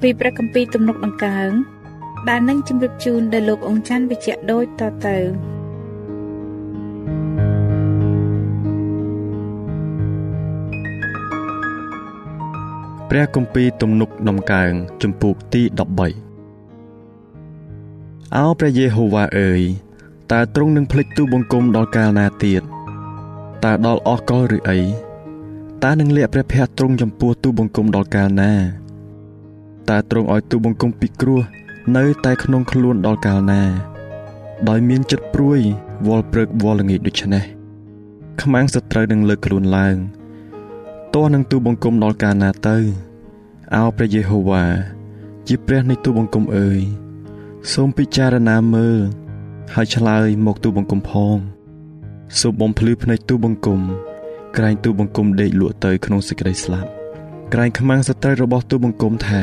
ពីព្រះគម្ពីរទំនុកដង្កើងដែលនឹងជម្រាបជូនដល់លោកអង្ចាន់វិជ្ជៈដូចតទៅព្រះគម្ពីរទំនុកដំកើងចំពូកទី13អោព្រះយេហូវ៉ាអើយតើទ្រង់នឹងភ្លេចទូបង្គំដល់កាលណាទៀតតើដល់អស់កលឬអីតើនឹងលាក់ព្រះភ័ក្ត្រទ្រង់ចំពោះទូបង្គំដល់កាលណា តើទ្រង់ឲ្យទូបង្គំពិគ្រោះនៅតែក្នុងខ្លួនដល់កាលណា ដោយមានចិត្តព្រួយវល់ព្រឹកវល់ល្ងាចដូច្នេះខ្មាំងសត្រូវនឹងលើកខ្លួនឡើងតោះនឹងទូបង្គំដល់កាលណាទៅអោព្រះយេហូវ៉ាជាព្រះនៃទូបង្គំអើយសូមពិចារណាមើលហើយឆ្លើយមកទូបង្គំផងសូមបំភ្លឺភ្នែកទូបង្គំក្រែងទូបង្គំដេកលក់ទៅក្នុងសេចក្តីស្លាប់ក្រែងខ្មាំងសត្រូវរបស់ទូបង្គំថា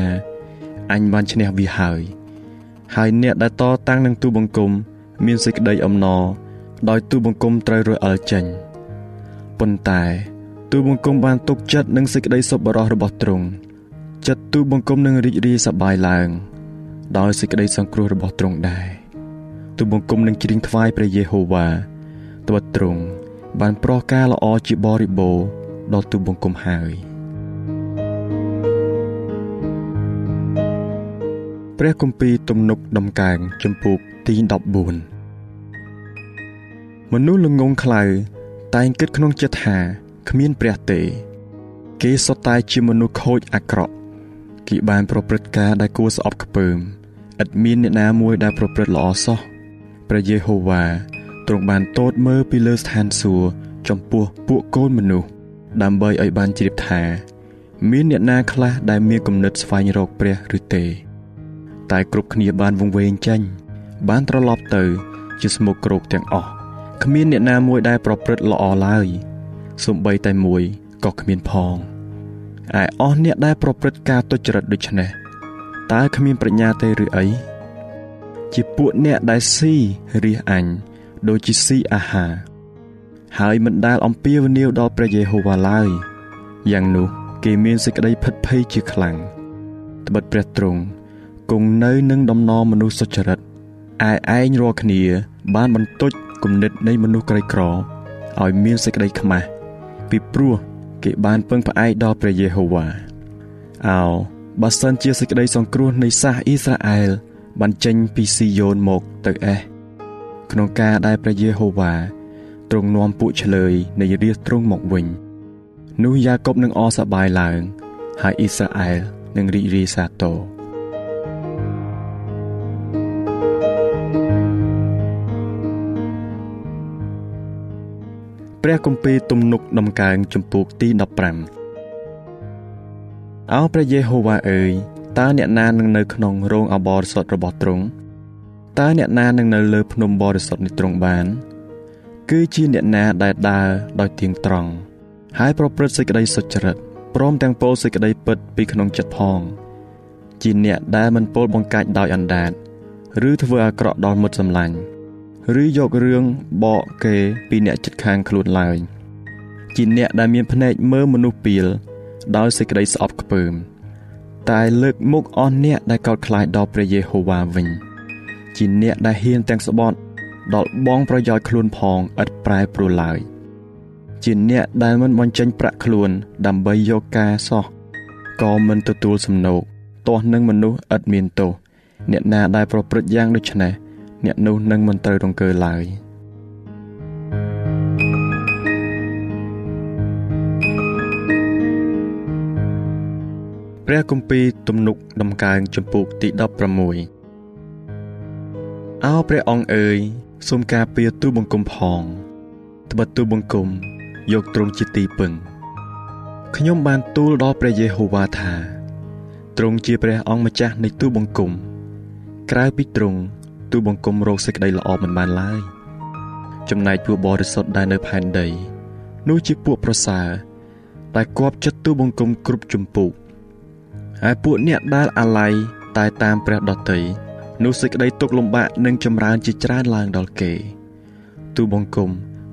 អញបានឈ្នះវាហើយហើយអ្នកដែលតតាំងនឹងទូបង្គំ មានសេចក្តីអំណរដោយទូបង្គំត្រូវរអិលចេញប៉ុន្តែទូបង្គំបានទុកចិត្តនឹងសេចក្តីសប្បុរសរបស់ទ្រង់ចិត្តទូបង្គំនឹងរីករាយសប្បាយឡើង ដោយសេចក្តីសង្គ្រោះរបស់ទ្រង់ដែរទូបង្គំនឹងជ្រៀងថ្វាយព្រះយេហូវ៉ាត្បិតទ្រង់បានប្រោះការល្អជាបរិបូរណ៍ដល់ទូបង្គំហើយ ព្រះគម្ពីរទំនុកដំកើងចំពោះទី14មនុស្សល្ងងខ្លៅតែងគិតក្នុងចិត្តថាគ្មានព្រះទេ គេសុទ្ធតែជាមនុស្សខូចអាក្រក់គេបានប្រព្រឹត្តការដែលគួរស្អប់ខ្ពើមឥតមានអ្នកណាមួយដែលប្រព្រឹត្តល្អសោះព្រះយេហូវ៉ាទ្រង់បានទតមើលពីលើស្ថានសួគ៌ចំពោះពួកកូនមនុស្សដើម្បីឲ្យបានជ្រាបថា មានអ្នកណាខ្លះដែលមានគំនិតស្វែងរកព្រះឬទេ តែគ្រប់គ្នាបានវង្វេងចេញ បានត្រឡប់ទៅ ជាស្មុគគ្រោកទាំងអស់គ្មានអ្នកណាមួយដែលប្រព្រឹត្តល្អឡើយសំបីតែមួយក៏គ្មានផងឯអស់អ្នកដែលប្រព្រឹត្តការទុច្ចរិតដូចនេះតើគ្មានប្រាជ្ញាទេឬអីជាពួកអ្នកដែលស៊ីរះអញដូចជាស៊ីអាហារហើយមិនដែលអំពាវនាវដល់ព្រះយេហូវ៉ាឡើយយ៉ាងនោះ គេមានសេចក្តីភិតភ័យជាខ្លាំងត្បិតព្រះទ្រង់ គង់នៅនឹងដំណរមនុស្សសុចរិតឯឯងរាល់គ្នា បានបន្ទុចគំនិតនៃមនុស្សក្រីក្រឲ្យមានសេចក្តីខ្មាស់ពីព្រោះគេបានពឹងផ្អែកដល់ព្រះយេហូវ៉ាអោបើសិនជាសេចក្តីសង្គ្រោះនៃសាសអ៊ីស្រាអែលបានចេញពីស៊ីយ៉ូនមកទៅអេសក្នុងការដែលព្រះយេហូវ៉ាទ្រង់នាំពួកឆ្លើយនៃរាជទ្រង់មកវិញនោះយ៉ាកុបនឹងអសប្បាយឡើង ហើយអ៊ីស្រាអែលនឹងរីករាយសាទរ ព្រះគម្ពីរទំនុកដំកើងចំពោះទី15អោព្រះយេហូវ៉ាអើយតើអ្នកណានឹងនៅក្នុងរោងអបរិសុទ្ធរបស់ទ្រង់តើអ្នកណានឹងនៅលើភ្នំបរិសុទ្ធនេះទ្រង់បាន គឺជាអ្នកណាដែលដើរដោយទៀងត្រង់ហើយប្រព្រឹត្តសេចក្តីសុចរិតព្រមទាំងពោលសេចក្តីពិតពីក្នុងចិត្តផង ជាអ្នកដែលមិនពោលបង្កាច់ដោយអណ្ដាត ឬធ្វើអាក្រក់ដល់មិត្តសម្លាញ់ ឬយករឿងបកគេពីអ្នកចិត្តខាងខ្លួនឡើយជាអ្នកដែលមានភ្នែកមើលមនុស្សពីល ដោយសេចក្តីស្អប់ខ្ពើម តែលើកមុខអស់អ្នកដែលកោតខ្លាចដល់ព្រះយេហូវ៉ាវិញជាអ្នកដែលហ៊ានទាំងស្បត់ដល់បងប្រយោជន៍ខ្លួនផងឥតប្រែប្រួលឡើយជាអ្នកដែលមិនបញ្ចេញប្រាក់ខ្លួន ដើម្បីយកការសោះក៏មិនទទួលសំណោកទាស់នឹងមនុស្សឥតមានទោសអ្នកណាដែលប្រព្រឹត្តយ៉ាងដូចនេះ អ្នកនោះនឹងមិនត្រូវរង្គើឡើយព្រះគម្ពីរទំនុកដំកើងចំពោះទី16អោព្រះអង្គអើយសូមការពារទូបង្គំផងត្បិតទូបង្គំយកទ្រង់ជាទីពឹងខ្ញុំបានទូលដល់ព្រះយេហូវ៉ាថាទ្រង់ជាព្រះអង្គម្ចាស់នៃទូបង្គំក្រៅពីទ្រង់ ទូបង្គំរកសេចក្តីល្អមិនបានឡើយចំណែកពួកបរិសុទ្ធដែលនៅផែនដី នោះជាពួកប្រសើរដែលគប់ចិត្តទូបង្គំគ្រប់ជំពូកហើយពួកអ្នកដែលអាល័យតែតាមព្រះដតីនោះសេចក្តីទុកលំបាកនឹងចម្រើនជាច្រើនឡើងដល់គេទូបង្គំ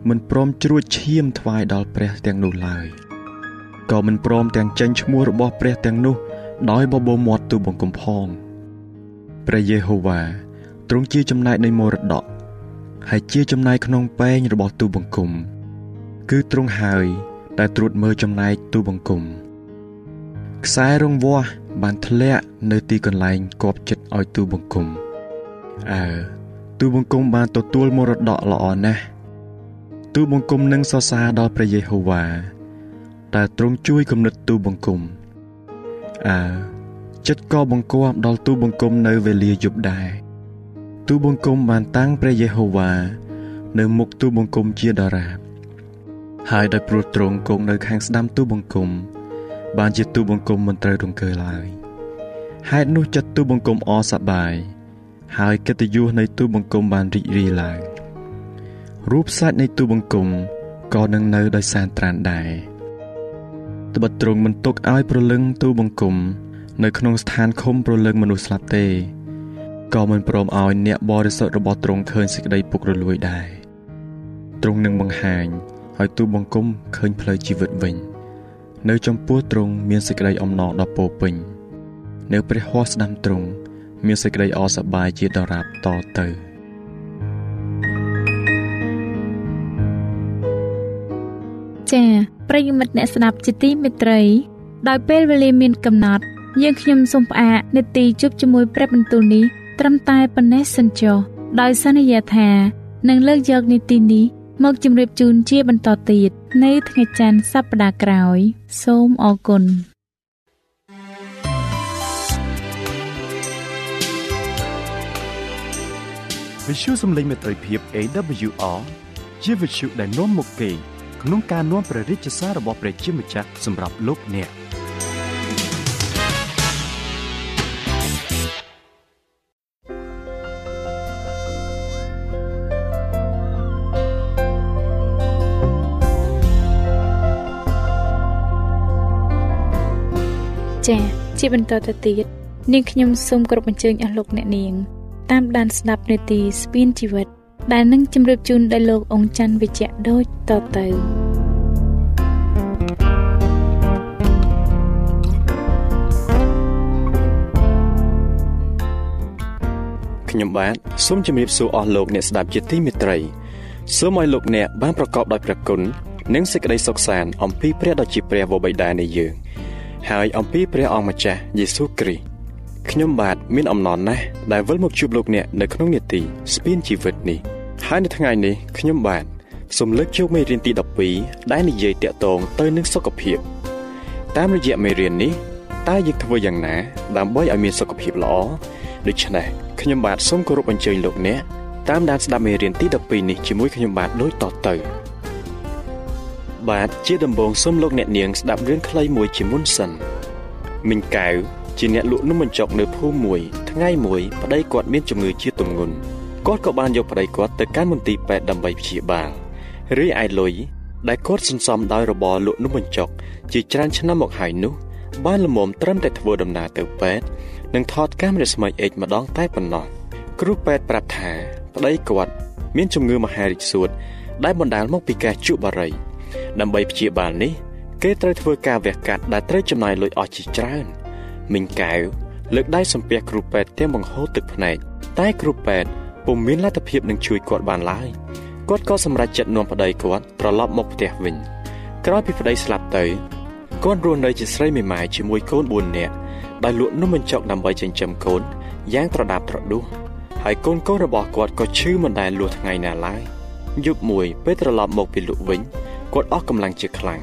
មិនព្រមជ្រួចឈាមថ្វាយដល់ព្រះទាំងនោះឡើយក៏មិនព្រមទាំងចេញឈ្មោះរបស់ព្រះទាំងនោះដោយបបោមាត់ទូបង្គំផងព្រះយេហូវ៉ា ទ្រង់ជាចំណែកនៃមរតកហើយជាចំណែកក្នុងពែងរបស់ទូបង្គំ គឺទ្រង់ហើយដែលត្រួតមើលចំណែកទូបង្គំខ្សែរង្វាស់បានធ្លាក់នៅទីកន្លែងគប់ចិត្តឲ្យទូបង្គំអើទូបង្គំបានទទួលមរតកល្អណាស់ទូបង្គំនឹងសរសើរដល់ព្រះយេហូវ៉ាតែទ្រង់ជួយគំនិតទូបង្គំអើចិត្តក៏បង្គាប់ដល់ទូបង្គំនៅវេលាយប់ដែរ ទូបង្គំបានតាំងព្រះយេហូវ៉ានៅមុខទូបង្គំជាតារាបហើយដោយព្រោះទ្រង់គង់នៅខាងស្ដាំទូបង្គំ បានជាទូបង្គំមិនត្រូវរង្គើឡើយហេតុនោះចិត្តទូបង្គំអសប្បាយហើយកិត្តិយសនៃទូបង្គំបានរីករាយឡើងរូបសាច់នៃទូបង្គំក៏នឹងនៅដោយសានត្រានដែរត្បិតទ្រង់មិនទុកឲ្យប្រលឹងទូបង្គំ នៅក្នុងស្ថានឃុំប្រលឹងមនុស្សស្លាប់ទេ ក៏មិនព្រមឲ្យអ្នកបរិសុទ្ធរបស់ទ្រង់ឃើញសេចក្តីពុករលួយដែរទ្រង់នឹងបង្ហាញឲ្យទូបង្គំឃើញផ្លូវជីវិតវិញ នៅចំពោះទ្រង់មានសេចក្តីអំណរដ៏ពោពេញនៅព្រះហស្ថស្ដាំទ្រង់មានសេចក្តីអសប្បាយជាដរាបតទៅចា៎ប្រិយមិត្តអ្នកស្ដាប់ជាទីមេត្រី ដោយពេលវេលាមានកំណត់ យើងខ្ញុំសូមផ្អាកនេតិជប់ជាមួយព្រះបន្ទូលនេះ ត្រឹមតែប៉ុណ្ណេះសិនចុះដោយសន្យាថានឹងលើកយកនីតិនេះមកជម្រាបជូនជាបន្តទៀតនៅថ្ងៃច័ន្ទសប្តាហ៍ក្រោយ សូមអរគុណវិទ្យុសំឡេងមេត្រីភាព AWR ជាវិទ្យុដែលនាំមកពីក្នុងការនាំព្រះរាជសាររបស់ព្រះជាម្ចាស់សម្រាប់លោកអ្នក ចា៎ជាបន្តទៅទៀតនាងខ្ញុំសូមគោរពអញ្ជើញអស់លោកអ្នកនាង តាមដានស្ដាប់នាទីស្ពានជីវិត ដែលនឹងជម្រាបជូនដល់លោកអង្គច័ន្ទវិជ្ជៈដូចតទៅខ្ញុំបាទសូមជម្រាបសួរអស់លោកអ្នកស្ដាប់ជាទីមេត្រីសូមឲ្យលោកអ្នកបានប្រកបដោយព្រះគុណនិងសេចក្តីសុខសាន្តអំពីព្រះដ៏ជាព្រះវរបិតានៃយើង។ ហើយអំពីព្រះអង្គម្ចាស់យេស៊ូវគ្រីស្ទខ្ញុំបាទមានអំណរណាស់ដែលវិលមកជួបលោកអ្នកនៅក្នុងនេតិស្ពានជីវិតនេះហើយនៅថ្ងៃនេះខ្ញុំបាទសូមលើកយកមេរៀនទី12ដែលនិយាយតាក់ទងទៅនឹងសុខភាព តាមរយៈមេរៀននេះតើយើងធ្វើយ៉ាងណា ដើម្បីឲ្យមានសុខភាពល្អដូច្នេះខ្ញុំបាទសូមគោរពអញ្ជើញលោកអ្នកតាមដានស្ដាប់មេរៀនទី12នេះជាមួយខ្ញុំបាទដូចតទៅ បាទជាដំបូងសូមលោកអ្នកនាងស្ដាប់រឿងខ្លីមួយជាមុនសិនមីងកៅជាអ្នកលក់នំបញ្ចុកនៅភូមិមួយថ្ងៃមួយប្តីគាត់មានជំងឺជាទម្ងន់គាត់ក៏បានយកប្តីគាត់ទៅកាន់មន្ទីរពេទ្យដើម្បីព្យាបាលរីឯលុយដែលគាត់សន្សំដោយរបរលក់នំបញ្ចុកជាច្រើនឆ្នាំមកហើយនោះ បានលមុំត្រឹមតែធ្វើដំណើរទៅពេទ្យនិងថតកាមេរ៉ាស្មៃអេចម្ដងតែប៉ុណ្ណោះគ្រូពេទ្យប្រាប់ថា ប្តីគាត់ មានជំងឺមហារីកសួតដែលបណ្ដាលមកពីការជក់បារី ដើម្បីព្យាបាលនេះ គេត្រូវធ្វើការវះកាត់ដែលត្រូវចំណាយលុយអស់ជាច្រើនមីងកៅលើកដៃសំពះគ្រូពេទ្យទាំងបង្ហូរទឹកភ្នែកតែគ្រូពេទ្យពុំមានលទ្ធភាពនឹងជួយគាត់បានឡើយគាត់ក៏សម្រេចចិត្តនាំប្តីគាត់ត្រឡប់មកផ្ទះវិញក្រោយពីប្តីស្លាប់ទៅគាត់រស់នៅជាស្រីមេម៉ាយជាមួយកូន4នាក់ដែលលក់នំបញ្ចុកដើម្បីចិញ្ចឹមកូនយ៉ាងត្រដាបត្រដួសហើយកូនកូនរបស់គាត់ក៏ឈឺមិនដែលលួសថ្ងៃណាឡើយយប់មួយពេលត្រឡប់មកពីលក់វិញ គាត់អស់កម្លាំងជាខ្លាំង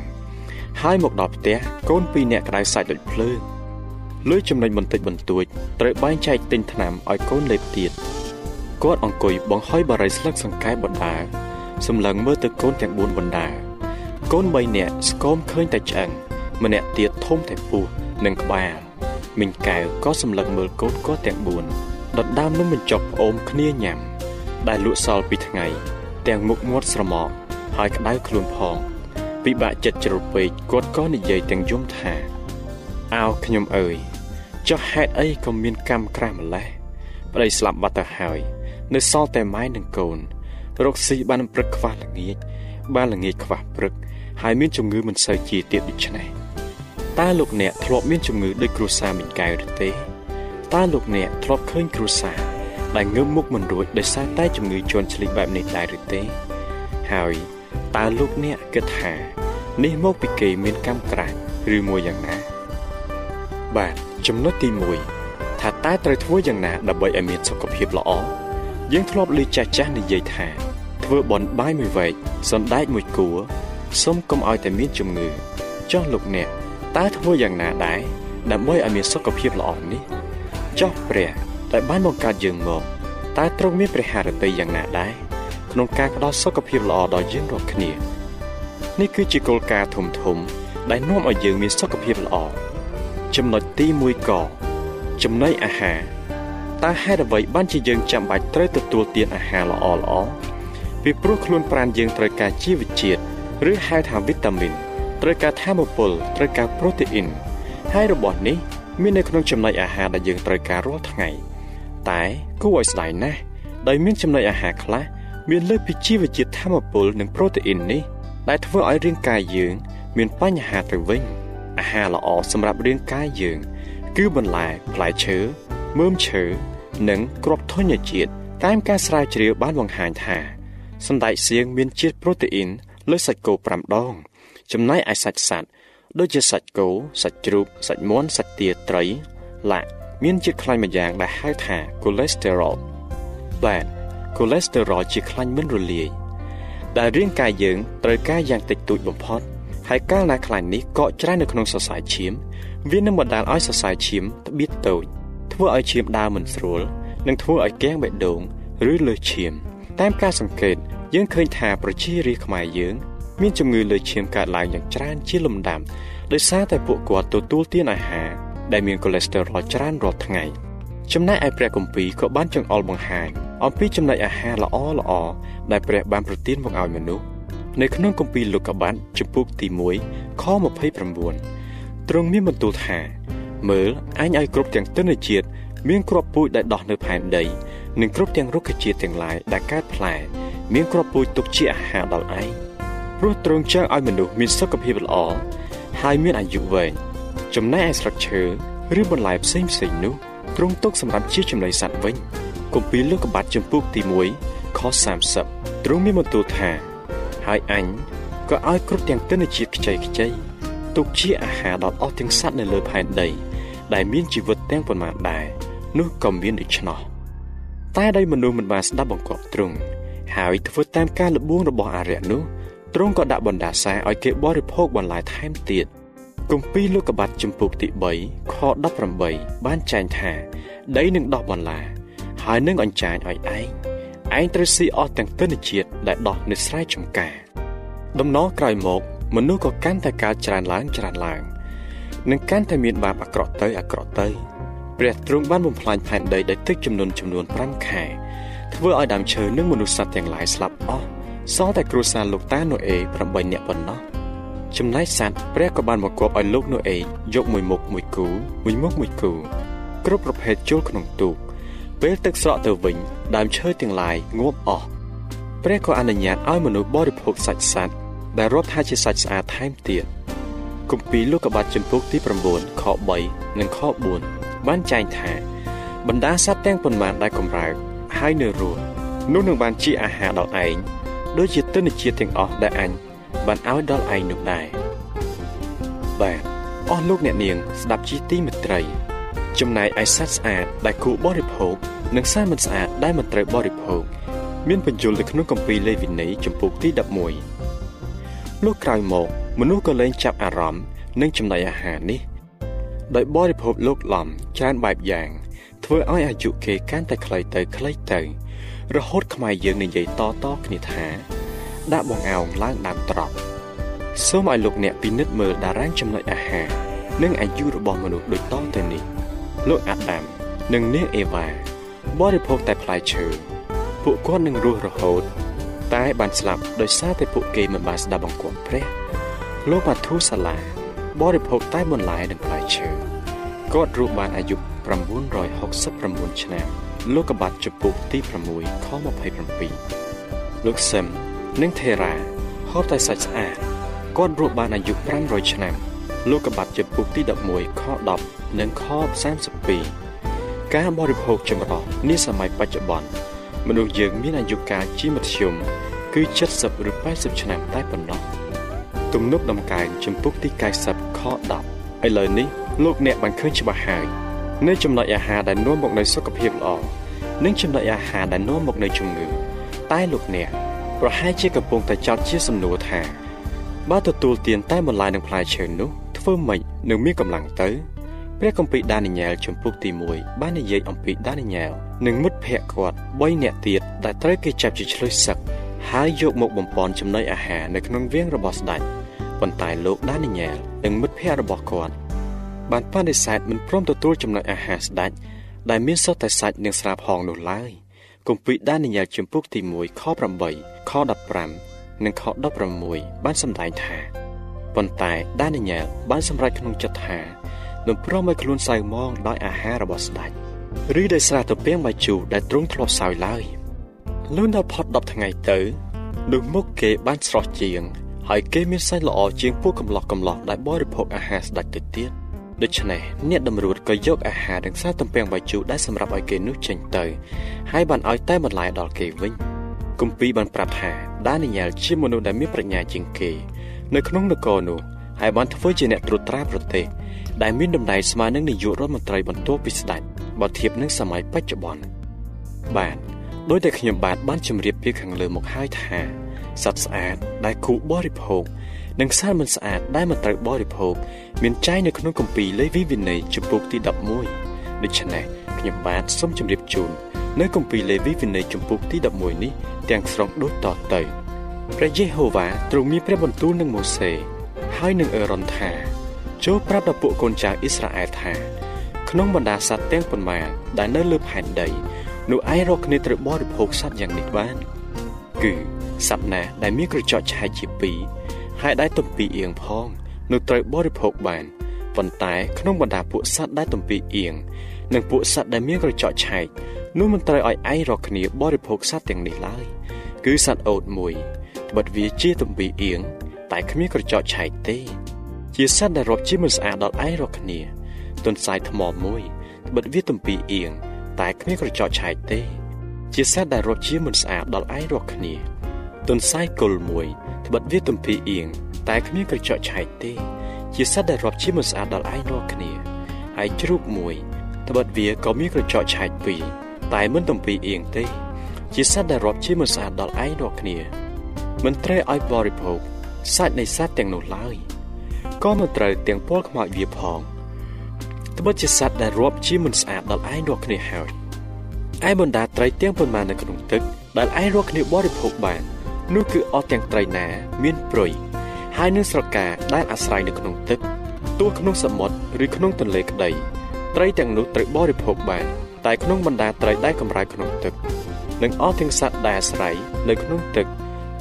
ហើយមកដល់ផ្ទះកូនពីរនាក់ក្តៅសាច់ដូចភ្លើងលុយចំណេញបន្តិចបន្តួចត្រូវបែងចែកទិញថ្នាំឲ្យកូនលេបទៀតគាត់អង្គុយបង្ហុយបារីស្លឹកសង្កែបណ្ដាសម្លឹងមើលទៅកូនទាំង4បណ្ដាកូន3នាក់ស្គមឃើញតែឆ្អឹងម្នាក់ទៀតធំតែពោះនិងក្បាលមីងកែវក៏សម្លឹងមើលកូនគាត់ទាំង4ដណ្ដើមនំបញ្ចុកផ្អូមគ្នាញ៉ាំ ដែលលក់សល់ពីថ្ងៃ ទាំងមុខមាត់ស្រមោក ហើយក្តៅខ្លួនផង ពិបាកចិត្តជ្រុលពេកគាត់ក៏និយាយទាំងយំថាអោខ្ញុំអើយចុះហេតុអីក៏មានកម្មក្រាស់ម្លេះប្តីស្លាប់បាត់ទៅហើយ នៅសល់តែម៉ែនិងកូនរកស៊ីបានព្រឹកខ្វះល្ងាចបានល្ងាចខ្វះព្រឹកហើយមានជំងឺមិនសូវជាទៀតដូច្នេះតើលោកអ្នកធ្លាប់មានជំងឺដូចគ្រួសារមិញកែវឬទេតើលោកអ្នកធ្លាប់ឃើញគ្រួសារដែលងើបមុខមិនរួចដោយសារតែជំងឺជន់ឈ្លីបែបនេះដែរឬទេ ហើយ តើលោកអ្នកគិតថា នេះមកពីគេមានកម្មក្រាស់ឬមួយយ៉ាងណា បាទចំណុចទី1ថាតើត្រូវធ្វើយ៉ាងណាដើម្បីឲ្យមានសុខភាពល្អយើងធ្លាប់ឮចាស់ចាស់និយាយថា ធ្វើបន់បាយមួយវែកសណ្ដែកមួយគួរសុំកុំឲ្យតែមានជំងឺចុះលោកអ្នកតើធ្វើយ៉ាងណាដែរដើម្បីឲ្យមានសុខភាពល្អនេះចុះព្រះដែលបានបង្កើតយើងមកតើទ្រង់មានព្រះハរតីយ៉ាងណាដែរ ក្នុងការផ្ដល់សុខភាពល្អដល់យើងរាល់គ្នានេះគឺជាគោលការណ៍ធំធំ ដែលនាំឲ្យយើងមានសុខភាពល្អចំណុចទី1កចំណីអាហារតើហេតុអ្វីបានជាយើងចាំបាច់ត្រូវទទួលទានអាហារល្អល្អពីព្រោះខ្លួនប្រាណយើងត្រូវការជីវជាតិឬហៅថាវីតាមីនត្រូវការធម្មពលត្រូវការប្រូតេអ៊ីនហើយរបស់នេះមាននៅក្នុងចំណីអាហារដែលយើងត្រូវការរាល់ថ្ងៃតែគួរឲ្យស្ដាយណាស់ដោយមានចំណីអាហារខ្លះ មានលើសពីជីវជាតិធម្មពលនិងប្រូតេអ៊ីននេះដែលធ្វើឲ្យរាងកាយយើង មានបញ្ហាទៅវិញអាហារល្អសម្រាប់រាងកាយយើង គឺបន្លែផ្លែឈើមើមឈើនិងគ្រាប់ធញ្ញជាតិតាមការស្រាវជ្រាវបានបង្ហាញថាសណ្តែកសៀងមានជាតិប្រូតេអ៊ីនលើសាច់គោ5ដង ចំណែកឯសាច់សត្វដូចជាសាច់គោសាច់ជ្រូកសាច់មាន់សាច់ទាត្រីឡាក់មានជាតិខ្លាញ់មួយយ៉ាងដែលហៅថា cholesterol បាទ cholesterol ជាខ្លាញ់មិនរលាយដែលរាងកាយយើងត្រូវការយ៉ាងតិចតួចបំផុតហើយកាលណាខ្លាញ់នេះកកច្រើននៅក្នុងសរសៃឈាមវានឹងបណ្ដាលឲ្យសរសៃឈាមត្បៀតតូចធ្វើឲ្យឈាមដើរមិនស្រួលនិងធ្វើឲ្យគាំងបេះដូងឬលើសឈាមតាមការសង្កេតយើងឃើញថាប្រជារាស្ត្រខ្មែរយើង មានជំងឺលើសឈាមកើតឡើងយ៉ាងច្រើនជាលំដាប់ដោយសារតែពួកគាត់ទទួលទានអាហារដែលមានកូលេស្តេរ៉ុលច្រើនរាល់ថ្ងៃចំណែកឯព្រះគម្ពីរក៏បានចង្អុលបង្ហាញ អំពីចំណីអាហារល្អល្អដែលព្រះបានប្រទានមកឲ្យមនុស្សនៅក្នុងគម្ពីរលោកុបាទចំពុកទី1ខ29ទ្រង់មានបន្ទូលថាមើលអញឲ្យគ្រប់ទាំងទិន្នជាតិមានគ្រាប់ពូជដែលដោះនៅផែនដីនិងគ្រប់ទាំងរុក្ខជាតិទាំងឡាយដែលកើតផ្លែមានគ្រាប់ពូជទុកជាអាហារដល់ឯងព្រោះទ្រង់ចង់ឲ្យមនុស្សមានសុខភាពល្អហើយមានអាយុវែងចំណែកឯស្លឹកឈើឬបន្លែផ្សេងផ្សេងនោះទ្រង់ទុកសម្រាប់ជាចំណីសត្វវិញ គម្ពីរលោកុបាទចំពុកទី1ខ30ទ្រង់មានបន្ទូលថាហើយអញក៏ឲ្យគ្រប់ទាំងទិន្នជាតិខ្ចីខ្ចីទុកជាអាហារដល់អស់ទាំងសត្វនៅលើផែនដីដែលមានជីវិតទាំងប៉ុន្មានដែរនោះក៏មានដូច្នោះតែដោយមនុស្សមិនបានស្ដាប់បង្គាប់ទ្រង់ហើយធ្វើតាមការលបួងរបស់អារ្យនោះទ្រង់ក៏ដាក់បណ្ដាសាឲ្យគេបរិភោគបន្លែថែមទៀតគម្ពីរលោកុបាទចំពុកទី3ខ18បានចែងថាដីនឹងដោះបន្លា ហើយនឹងអញ្ចាញឲ្យឯងឯងត្រូវស៊ីអស់ទាំងទិន្នជាតិដែលដោះនៅស្រែចម្ការដំណងក្រោយមក មនុស្សក៏កាន់តែកើតច្រើនឡើងច្រើនឡើងនឹងកាន់តែមានបាបអាក្រក់ទៅអាក្រក់ទៅព្រះទ្រង់បានបំផ្លាញផែនដីដោយទឹកចំនួនចំនួន5ខែធ្វើឲ្យដើមឈើនិងមនុស្សសត្វទាំងឡាយស្លាប់អស់សល់តែគ្រួសារលោកតាណូអេ8នាក់ប៉ុណ្ណោះចំណែកសត្វព្រះក៏បានបង្គាប់ឲ្យលោកណូអេយកមួយមុខមួយគូមួយមុខមួយគូគ្រប់ប្រភេទចូលក្នុងទូក ពេលទឹកស្រកទៅវិញដើមឈើទាំងឡាយងាប់អស់ព្រះក៏អនុញ្ញាតឲ្យមនុស្សបរិភោគសាច់សត្វដែលរាប់ថាជាសាច់ស្អាតថែមទៀតគម្ពីរលោកុបាទចំពុកទី9ខ3និងខ4បានចែងថា បណ្ដាសត្វទាំងប៉ុន្មានដែលកម្រើកហើយនៅរស់នោះនឹងបានជាអាហារដល់ឯងដូចជាទិន្នជាតិទាំងអស់ដែលអញបានឲ្យដល់ឯងនោះដែរបាទអស់លោកអ្នកនាងស្ដាប់ជីទីមេត្រី ចំណែកឯសត្វស្អាតដែលគួរបរិភោគនិងសត្វមិនស្អាតដែលមិនត្រូវបរិភោគមានបញ្យលនៅក្នុងគម្ពីរលេវីនីចំពុកទី11លោកក្រោយមកមនុស្សក៏លែងចាប់អារម្មណ៍នឹងចំណីអាហារនេះ ដោយបរិភោគលោកលំច្រើនបែបយ៉ាង ធ្វើឲ្យអាយុគេកាន់តែខ្លីទៅខ្លីទៅ រហូតខ្មែរយើងនិយាយតតគ្នាថា ដាក់បងអោងឡើងដើមត្រប់សូមឲ្យលោកអ្នកពិនិត្យមើលតារាងចំណុចអាហារនិងអាយុរបស់មនុស្សដូចតទៅនេះ លោកអាដាមនិងនាងអេវ៉ាបរិភោគតែផ្លែឈើពួកគាត់នឹងរស់រហូត តែបានស្លាប់ដោយសារតែពួកគេមិនបានស្ដាប់បង្គាប់ព្រះលោកម៉ាធូសាឡាបរិភោគតែបន្លែនិងផ្លែឈើគាត់រស់បានអាយុ969ឆ្នាំលោកកបាត់ចំពុកទី6ខ27លោកសឹមនិងថេរ៉ាហូបតែសាច់ស្អាតគាត់រស់បានអាយុ500ឆ្នាំលោកកបាត់ចំពុកទី11ខ10 និងខ32ការបរិភោគចម្រោះនាសម័យបច្ចុប្បន្នមនុស្សយើងមានអាយុកាលជាមធ្យមគឺ70ឬ80ឆ្នាំតែប៉ុណ្ណោះទំនុកដំកើងចំពុកទី90ខ10ឥឡូវនេះលោកអ្នកបានឃើញច្បាស់ហើយនៅចំណុចអាហារដែលនាំមកនូវសុខភាពល្អនិងចំណុចអាហារដែលនាំមកនូវជំងឺតែលោកអ្នកប្រហែលជាកំពុងតែចោទជាសំណួរថាបើទទួលទានតែបន្លែនិងផ្លែឈើនោះធ្វើម៉េចនឹងមានកម្លាំងទៅ ព្រះគម្ពីរដានីយ៉ែលជំពូកទី1បាននិយាយអំពីដានីយ៉ែលនិងមិត្តភ័ក្តិគាត់3នាក់ទៀតដែលត្រូវគេចាប់ជាឆ្លុះសឹកហើយយកមកបំពន់ចំណីអាហារនៅក្នុងវាងរបស់ស្ដេចប៉ុន្តែលោកដានីយ៉ែលនិងមិត្តភ័ក្តិរបស់គាត់បានបដិសេធមិនព្រមទទួលចំណីអាហារស្ដេចដែលមានសុទ្ធតែសាច់និងស្រាផងនោះឡើយគម្ពីរដានីយ៉ែលជំពូកទី1ខ8ខ15និងខ16បានសម្ដែងថាប៉ុន្តែដានីយ៉ែលបានសម្រេចក្នុងចិត្តថា នឹងព្រមឲ្យខ្លួនសៅមងដោយអាហាររបស់ស្ដេចឬដោយសារទៅពាំងបាយជូរដែលទ្រង់ធ្លាប់សើយឡើយលុនដល់ផុត10ថ្ងៃទៅនោះមុខគេបានស្រស់ជាង ហើយគេមានសាច់ល្អជាងពួកកំឡោះកំឡោះដែលបរិភោគអាហារស្ដេចទៅទៀតដូច្នេះអ្នកតម្រួតក៏យកអាហារនិងសារទំពាំងបាយជូរដែលសម្រាប់ឲ្យគេនោះចេញទៅ ហើយបានឲ្យតែបន្លែដល់គេវិញគម្ពីរបានប្រាប់ថាដានីយ៉ែលជាមនុស្សដែលមានប្រាជ្ញាជាងគេ នៅក្នុងនគរនោះហើយបានធ្វើជាអ្នកត្រួតត្រាប្រទេស ដែលមានតម្លៃស្មើនឹងនាយករដ្ឋមន្ត្រីបន្ទាប់ពីស្ដេចបើធៀបនឹងសម័យបច្ចុប្បន្នបាទដោយតែខ្ញុំបាទបានជម្រាបពីខាងលើមកហើយថាសត្វស្អាតដែលគូបរិភោគនិងសត្វមិនស្អាតដែលមិនត្រូវបរិភោគមានចែងនៅក្នុងគម្ពីរលេវីវិន័យជំពូកទី11ដូច្នេះខ្ញុំបាទសូមជម្រាបជូននៅគម្ពីរលេវីវិន័យជំពូកទី11នេះទាំងស្រុងដូចតទៅព្រះយេហូវ៉ាទ្រង់មានព្រះបន្ទូលនឹងម៉ូសេហើយនឹងអេរ៉ុនថា ចូលប្រាប់ដល់ពួកកូនចៅអ៊ីស្រាអែលថាក្នុងបណ្ដាសត្វទាំងប៉ុន្មានដែលនៅលើផែនដីនោះឯងរកគ្នាត្រូវបរិភោគសត្វយ៉ាងនេះបាន គឺសត្វណាដែលមានក្រចកឆែកជាពីរហើយដែលទំពីអៀងផងនោះត្រូវបរិភោគបានប៉ុន្តែក្នុងបណ្ដាពួកសត្វដែលទំពីអៀងនិងពួកសត្វដែលមានក្រចកឆែកនោះមិនត្រូវឲ្យឯងរកគ្នាបរិភោគសត្វទាំងនេះឡើយគឺសត្វអូតមួយត្បិតវាជាទំពីអៀងតែគ្មានក្រចកឆែកទេ ជាសត្វដែលរាប់ជាមិនស្អាតដល់ឯងរកគ្នាទន្សាយថ្មមួយត្បិតវាទំពីអៀងតែគ្មានក្រចកឆែកទេ ជាសត្វដែលរាប់ជាមិនស្អាតដល់ឯងរកគ្នាទន្សាយគល់មួយត្បិតវាទំពីអៀងតែគ្មានក្រចកឆែកទេ ជាសត្វដែលរាប់ជាមិនស្អាតដល់ឯងរកគ្នាហើយជ្រូកមួយត្បិតវាក៏មានក្រចកឆែកពីរតែមិនទំពីអៀងទេ ជាសត្វដែលរាប់ជាមិនស្អាតដល់ឯងរកគ្នា មិនត្រូវឲ្យបរិភោគសាច់នៃសត្វទាំងនោះឡើយ ក៏មិនត្រូវទាំងពលខ្មោចវាផងត្បិតជាសត្វដែលរាប់ជាមិនស្អាតដល់ឯងរកគ្នាហើយឯបណ្ដាត្រីទាំងប៉ុន្មាននៅក្នុងទឹកដែលឯងរកគ្នាបរិភោគបាននោះគឺអស់ទាំងត្រីណាមានព្រុយហើយនឹងស្រកាដែលអាស្រ័យនៅក្នុងទឹកទោះក្នុងសមុទ្រឬក្នុងទន្លេក្តីត្រីទាំងនោះត្រូវបរិភោគបានតែក្នុងបណ្ដាត្រីដែលកម្រើកក្នុងទឹកនិងអស់ទាំងសត្វដែលអាស្រ័យនៅក្នុងទឹក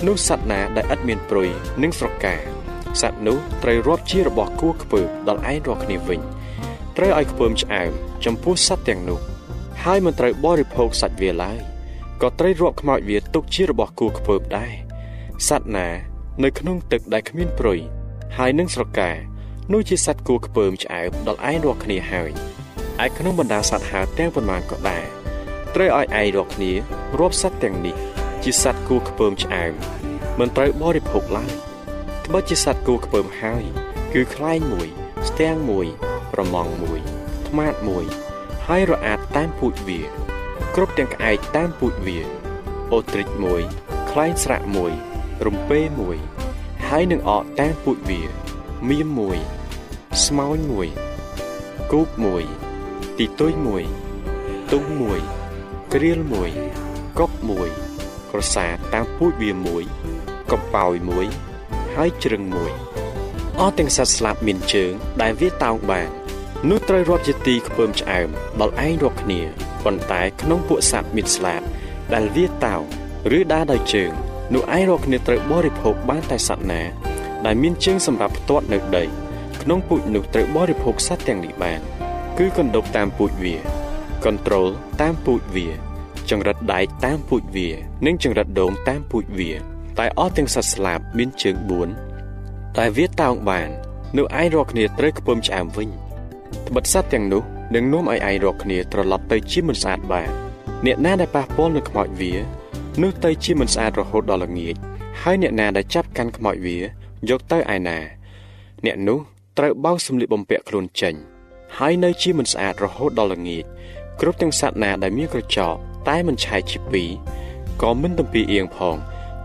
នោះសត្វណាដែលឥតមានព្រុយនិងស្រកា សត្វនោះត្រូវរាប់ជារបស់គួរខ្ពើមដល់ឯងរាល់គ្នាវិញត្រូវឲ្យខ្ពើមឆ្អើមចំពោះសត្វទាំងនោះហហើយមិនត្រូវបរិភោគសាច់វាឡើយក៏ត្រូវរាប់ខ្មោចវាទុកជារបស់គួរខ្ពើមដែរសត្វណា នៅក្នុងទឹកដែលគ្មានព្រុយហើយនឹងស្រកានោះជាសត្វគួរខ្ពើមឆ្អែតដល់ឯងរាល់គ្នាហើយឯក្នុងបណ្ដាសត្វហើទាំងប៉ុន្មានក៏ដែរត្រូវឲ្យឯងរាល់គ្នារាប់សត្វទាំងនេះ ជាសត្វគួរខ្ពើមឆ្អែតមិនត្រូវបរិភោគឡើយត្បិតជាសត្វគួរខ្ពើមហើយ គឺខ្លែងមួយ ស្ទាំងមួយប្រមងមួយថ្មាតមួយ ហើយរអាតតាមពូជវា គ្រប់ទាំងក្អែកតាមពូជវាអូទ្រិចមួយខ្លែងស្រាក់មួយ រំពេមួយ ហើយនឹងអកតាមពូជវាមៀមមួយ ស្មោញមួយគូបមួយ ទីទុយមួយទុំមួយក្រៀលមួយកុកមួយ ក្រសាតាមពូជវាមួយ កំប៉ោយមួយ ហើយជ្រឹងមួយអស់ទាំងសត្វស្លាបមានជើង ដែលវាតោងបាននោះត្រូវរាប់ជាទីខ្ពើមឆ្អែមដល់ឯងរាប់គ្នាប៉ុន្តែក្នុងពួកសត្វមានស្លាបដែលវាតោឬដើរដោយជើងនោះឯងរាប់គ្នាត្រូវបរិភោគបានតែសត្វណា ដែលមានជើងសម្រាប់ផ្ទាត់នៅដី ក្នុងពូជនោះត្រូវបរិភោគសត្វទាំងនេះបាន គឺកណ្ដុបតាមពូជវាកន្ត្រូលតាមពូជវាចង្រិតដែកតាមពូជវា និងចង្រិតដូងតាមពូជវា តែអស់ទាំងសត្វស្លាបមានជើង4តែវាតោងបាននោះឯងរកគ្នាត្រូវខ្ពើមឆ្អែមវិញត្បិតសត្វទាំងនោះនឹងនាំឲ្យឯងរកគ្នាត្រឡប់ទៅជាមិនស្អាតបានអ្នកណាដែលប៉ះពាល់នឹងខ្មោចវានោះទៅជាមិនស្អាតរហូតដល់ល្ងាចហើយអ្នកណាដែលចាប់កាន់ខ្មោចវាយកទៅឯណា អ្នកនោះត្រូវបោកសម្លៀកបំពាក់ខ្លួនចេញហើយនៅជាមិនស្អាតរហូតដល់ល្ងាចគ្រប់ទាំងសត្វណាដែលមានក្រចកតែមិនឆែកជាពីរក៏មិនទំពីអៀងផង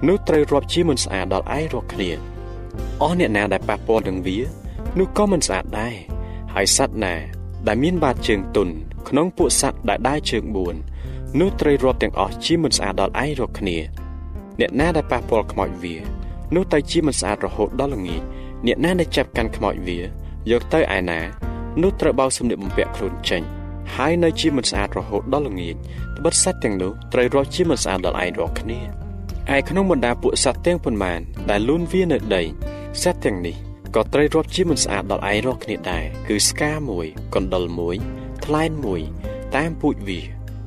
នោះត្រូវរាប់ជាមិនស្អាតដល់ឯងរកគ្នាអស់អ្នកណាដែលប៉ះពាល់នឹងវានោះក៏មិនស្អាតដែរហើយសត្វណាដែលមានបាតជើងទុនក្នុងពួកសត្វដែលដើរជើង4នោះត្រូវរាប់ទាំងអស់ជាមិនស្អាតដល់ឯងរកគ្នាអ្នកណាដែលប៉ះពាល់ខ្មោចវានោះទៅជាមិនស្អាតរហូតដល់ល្ងាចអ្នកណាដែលចាប់កាន់ខ្មោចវាយកទៅឯណានោះត្រូវបោកសម្លៀកបំពាក់ខ្លួនចេញហើយនៅជាមិនស្អាតរហូតដល់ល្ងាចត្បិតសត្វទាំងនោះត្រូវរកជាមិនស្អាតដល់ឯងរកគ្នា ឯក្នុងបណ្ដាពួកសត្វទាំងប៉ុន្មានដែលលូនវានៅដីសត្វទាំងនេះក៏ត្រូវរាប់ជាមិនស្អាតដល់ឯងរកគ្នាដែរគឺស្កាមួយកណ្ដុលមួយថ្លែនមួយ តាមពូជវា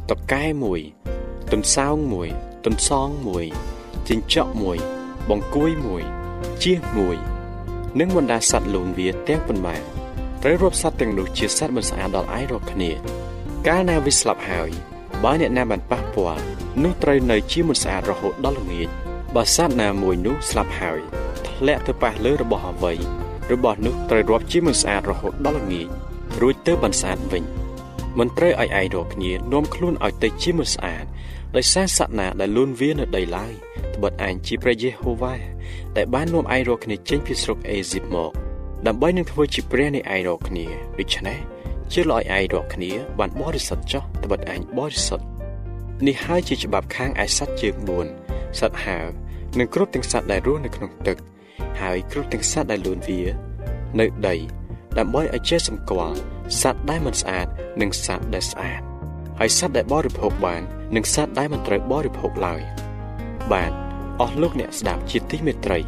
តកែមួយទុនសោងមួយទុនសងមួយចិញ្ចក់មួយ បង្គួយមួយជៀសមួយនិងបណ្ដាសត្វលូនវាទាំងប៉ុន្មានត្រូវរាប់សត្វទាំងនោះជាសត្វមិនស្អាតដល់ឯងរកគ្នា កាលណាវាស្លាប់ហើយបើអ្នកណាបានប៉ះពាល់ នោះត្រូវនៅជាមិនស្អាតរហូតដល់ល្ងាចបើសត្វណាមួយនោះស្លាប់ហើយធ្លាក់ទៅប៉ះលើរបស់អ្វីរបស់នោះត្រូវរាប់ជាមិនស្អាតរហូតដល់ល្ងាចរួចទៅបានស្អាតវិញមិនត្រូវឲ្យឯងរកគ្នានាំខ្លួនឲ្យទៅជាមិនស្អាតដោយសារសត្វណាដែលលូនវានៅដីឡើយត្បិតឯងជាព្រះយេហូវ៉ាដែលបាននាំឯងរកគ្នាចេញពីស្រុកអេស៊ីបមកដើម្បីនឹងធ្វើជាព្រះនៃឯងរកគ្នាដូច្នេះជឿឲ្យឯងរកគ្នាបានបរិសុទ្ធចុះត្បិតឯងបរិសុទ្ធ នេះហើយជាច្បាប់ខាងឯសត្វជើង4សត្វហើរនិងគ្រប់ទាំងសត្វដែលរស់នៅក្នុងទឹក ហើយគ្រប់ទាំងសត្វដែលលូនវា នៅដីដើម្បីឲ្យចេះសម្គាល់សត្វដែលមិនស្អាតនិងសត្វដែលស្អាតហើយសត្វដែលបរិភោគបាននិងសត្វដែលមិនត្រូវបរិភោគឡើយបាទអស់លោកអ្នកស្ដាប់ជាទីមេត្រី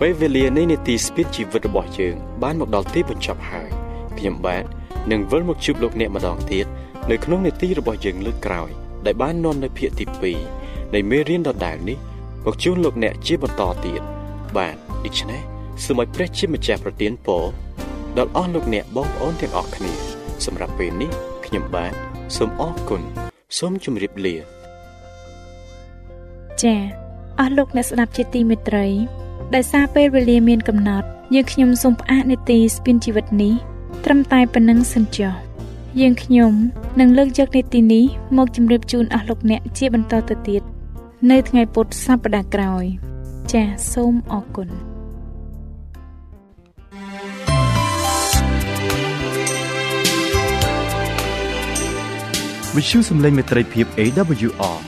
ពេលវេលានៃនីតិស្ពីតជីវិតរបស់យើងបានមកដល់ទីបញ្ចប់ហើយខ្ញុំបាទនឹងវិលមកជួបលោកអ្នកម្ដងទៀតនៅក្នុងនីតិរបស់យើងលើកក្រោយ ដែលបាននាំនៅភាគទី2នៃមេរៀនដដែលនេះមកជួបលោកអ្នកជាបន្តទៀតបាទដូច្នេះសូមឲ្យព្រះជាម្ចាស់ប្រទានពរដល់អស់លោកអ្នកបងប្អូនទាំងអស់គ្នា សម្រាប់ពេលនេះខ្ញុំបាទសូមអរគុណសូមជម្រាបលាចា៎អស់លោកអ្នកស្ដាប់ជាទីមេត្រីដែលសារពេលវេលាមានកំណត់យើងខ្ញុំសូមផ្អាកនេតិស្ពានជីវិតនេះត្រឹមតែប៉ុណ្្នឹងសិនចុះ យើងខ្ញុំនឹងលើកយកនេតិនេះមកជម្រាបជូនអស់លោកអ្នកជាបន្តទៅទៀតនៅថ្ងៃពុធសប្តាហ៍ក្រោយ ចាសសូមអរគុណវិទ្យុសំឡេងមេត្រីភាព AWR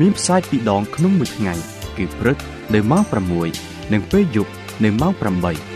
មានផ្សាយពីរដងក្នុងមួយថ្ងៃ គឺព្រឹកនៅម៉ោង6និងពេលយប់នៅម៉ោង8